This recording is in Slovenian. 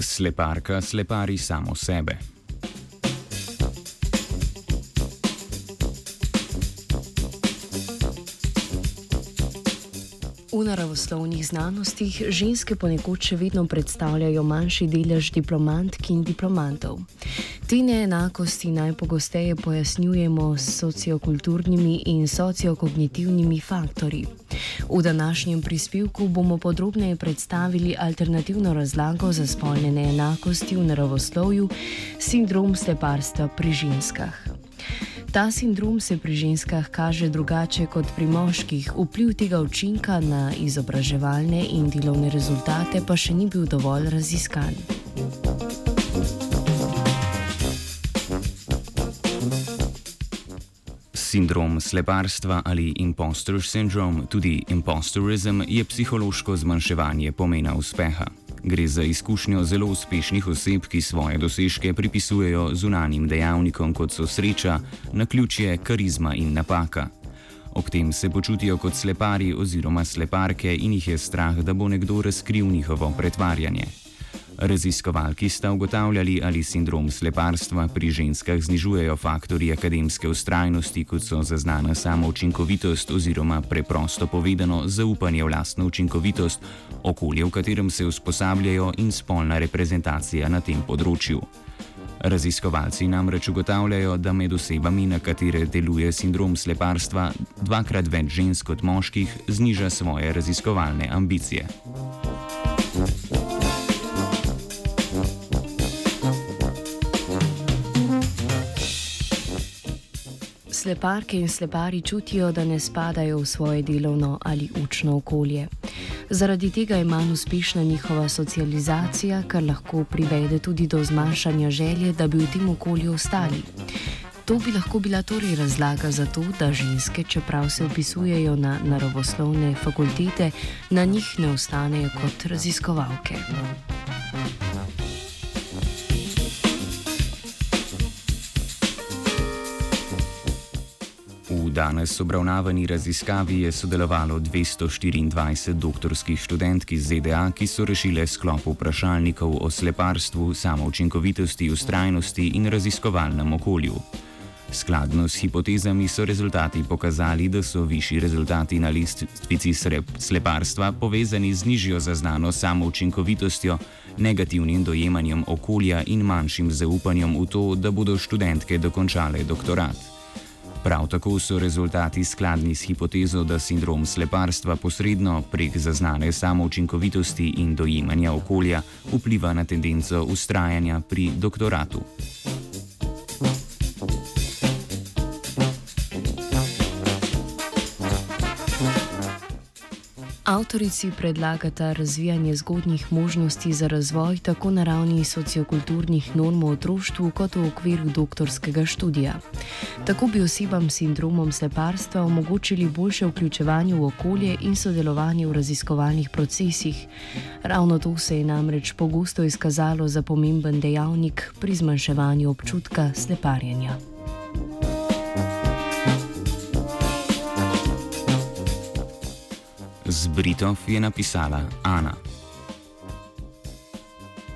Sleparka slepari samo sebe. V naravoslovnih znanostih ženske ponekod še vedno predstavljajo manjši delež diplomantk in diplomantov. Te neenakosti najpogosteje pojasnjujemo s sociokulturnimi in sociokognitivnimi faktorji. V današnjem prispevku bomo podrobneje predstavili alternativno razlago za spolne neenakosti v naravoslovju, sindrom sleparstva pri ženskah. Ta sindrom se pri ženskah kaže drugače kot pri moških, vpliv tega učinka na izobraževalne in delovne rezultate pa še ni bil dovolj raziskan. Sindrom sleparstva ali impostor syndrome, tudi impostorizem, je psihološko zmanjševanje pomena uspeha. Gre za izkušnjo zelo uspešnih oseb, ki svoje dosežke pripisujejo zunanim dejavnikom, kot so sreča, naključje, karizma in napaka. Ob tem se počutijo kot slepari oziroma sleparke in jih je strah, da bo nekdo razkril njihovo pretvarjanje. Raziskovalki sta ugotavljali, ali sindrom sleparstva pri ženskah znižujejo faktori akademske ustrajnosti, kot so zaznana samoučinkovitost oziroma preprosto povedano zaupanje v lastno učinkovitost, okolje, v katerem se usposabljajo in spolna reprezentacija na tem področju. Raziskovalci namreč ugotavljajo, da med osebami, na katere deluje sindrom sleparstva, dvakrat več žensk kot moških zniža svoje raziskovalne ambicije. Sleparke in slepari čutijo, da ne spadajo v svoje delovno ali učno okolje. Zaradi tega je manj uspešna njihova socializacija, kar lahko privede tudi do zmanjšanja želje, da bi v tem okolju ostali. To bi lahko bila torej razlaga za to, da ženske, čeprav se upisujejo na naravoslovne fakultete, na njih ne ostanejo kot raziskovalke. Danes obravnavani raziskavi je sodelovalo 224 doktorskih študentk iz ZDA, ki so rešile sklop vprašalnikov o sleparstvu, samoučinkovitosti, ustrajnosti in raziskovalnem okolju. Skladno s hipotezami so rezultati pokazali, da so višji rezultati na listvici sleparstva povezani z nižjo zaznano samoučinkovitostjo, negativnim dojemanjem okolja in manjšim zaupanjem v to, da bodo študentke dokončale doktorat. Prav tako so rezultati skladni s hipotezo, da sindrom sleparstva posredno prek zaznane samoučinkovitosti in dojemanja okolja vpliva na tendenco ustrajanja pri doktoratu. Avtorici predlagata razvijanje zgodnjih možnosti za razvoj tako na ravni sociokulturnih norm v otroštvu, kot v okviru doktorskega študija. Tako bi osebam s sindromom sleparstva omogočili boljše vključevanje v okolje in sodelovanje v raziskovalnih procesih. Ravno to se je namreč pogosto izkazalo za pomemben dejavnik pri zmanjševanju občutka sleparjenja. Z Britov je napisala Ana.